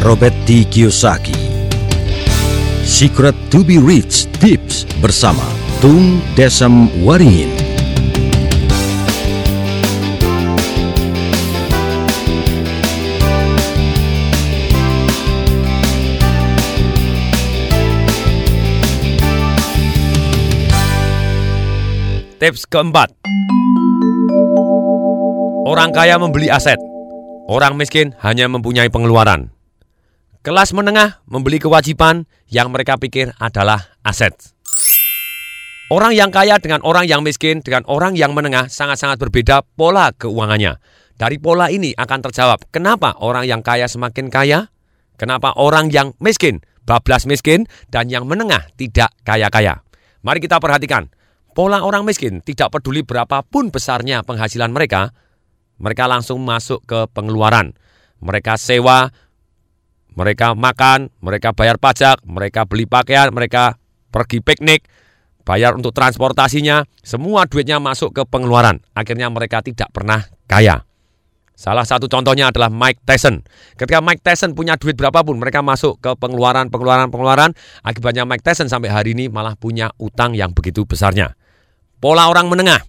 Robert T. Kiyosaki. Secret to be Rich Tips bersama Tung Desem Waringin. Tips keempat. Orang kaya membeli aset. Orang miskin hanya mempunyai pengeluaran. Kelas menengah membeli kewajiban yang mereka pikir adalah aset. Orang yang kaya dengan orang yang miskin dengan orang yang menengah sangat-sangat berbeda pola keuangannya. Dari pola ini akan terjawab kenapa orang yang kaya semakin kaya, kenapa orang yang miskin bablas miskin dan yang menengah tidak kaya-kaya. Mari kita perhatikan. Pola orang miskin tidak peduli berapapun besarnya penghasilan mereka, mereka langsung masuk ke pengeluaran. Mereka sewa, mereka makan, mereka bayar pajak, mereka beli pakaian, mereka pergi piknik, bayar untuk transportasinya, semua duitnya masuk ke pengeluaran. Akhirnya mereka tidak pernah kaya. Salah satu contohnya adalah Mike Tyson. Ketika Mike Tyson punya duit berapapun, mereka masuk ke pengeluaran, pengeluaran, pengeluaran. Akibatnya Mike Tyson sampai hari ini malah punya utang yang begitu besarnya. Pola orang menengah.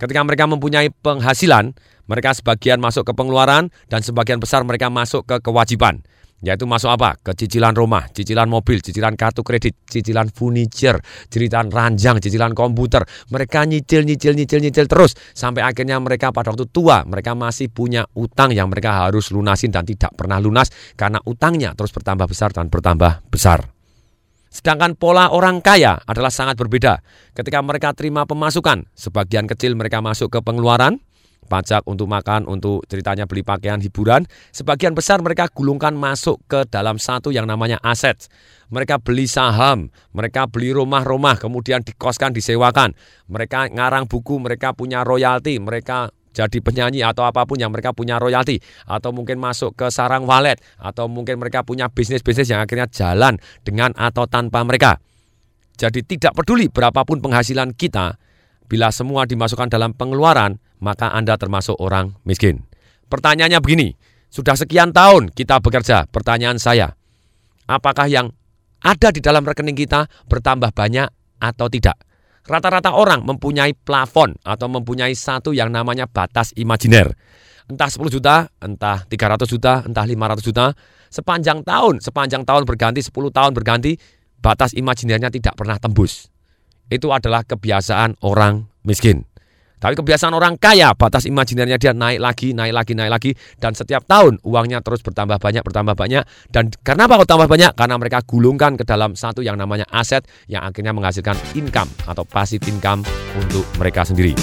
Ketika mereka mempunyai penghasilan, mereka sebagian masuk ke pengeluaran dan sebagian besar mereka masuk ke kewajiban. Yaitu masuk apa? Ke cicilan rumah, cicilan mobil, cicilan kartu kredit, cicilan furniture, cicilan ranjang, cicilan komputer. Mereka nyicil, nyicil, nyicil, nyicil terus. Sampai akhirnya mereka pada waktu tua, mereka masih punya utang yang mereka harus lunasin dan tidak pernah lunas. Karena utangnya terus bertambah besar dan bertambah besar. Sedangkan pola orang kaya adalah sangat berbeda. Ketika mereka terima pemasukan, sebagian kecil mereka masuk ke pengeluaran, pajak untuk makan, untuk ceritanya beli pakaian, hiburan. Sebagian besar mereka gulungkan masuk ke dalam satu yang namanya aset. Mereka beli saham, mereka beli rumah-rumah, kemudian dikoskan, disewakan. Mereka ngarang buku, mereka punya royalti, mereka jadi penyanyi atau apa pun yang mereka punya royalti atau mungkin masuk ke sarang walet atau mungkin mereka punya bisnis-bisnis yang akhirnya jalan dengan atau tanpa mereka. Jadi tidak peduli berapapun penghasilan kita, bila semua dimasukkan dalam pengeluaran, maka Anda termasuk orang miskin. Pertanyaannya begini, sudah sekian tahun kita bekerja, pertanyaan saya, apakah yang ada di dalam rekening kita bertambah banyak atau tidak? Rata-rata orang mempunyai plafon atau mempunyai satu yang namanya batas imajiner. Entah 10 juta, entah 300 juta, entah 500 juta. Sepanjang tahun, sepanjang tahun berganti, 10 tahun berganti, batas imajinernya tidak pernah tembus. Itu adalah kebiasaan orang miskin. Tapi kebiasaan orang kaya, batas imajinernya dia naik lagi, naik lagi, naik lagi. Dan setiap tahun uangnya terus bertambah banyak, bertambah banyak. Dan kenapa kok tambah banyak? Karena mereka gulungkan ke dalam satu yang namanya aset yang akhirnya menghasilkan income atau passive income untuk mereka sendiri.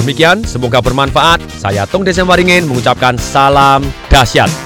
Demikian, semoga bermanfaat. Saya Tung Desem Waringin mengucapkan salam dahsyat.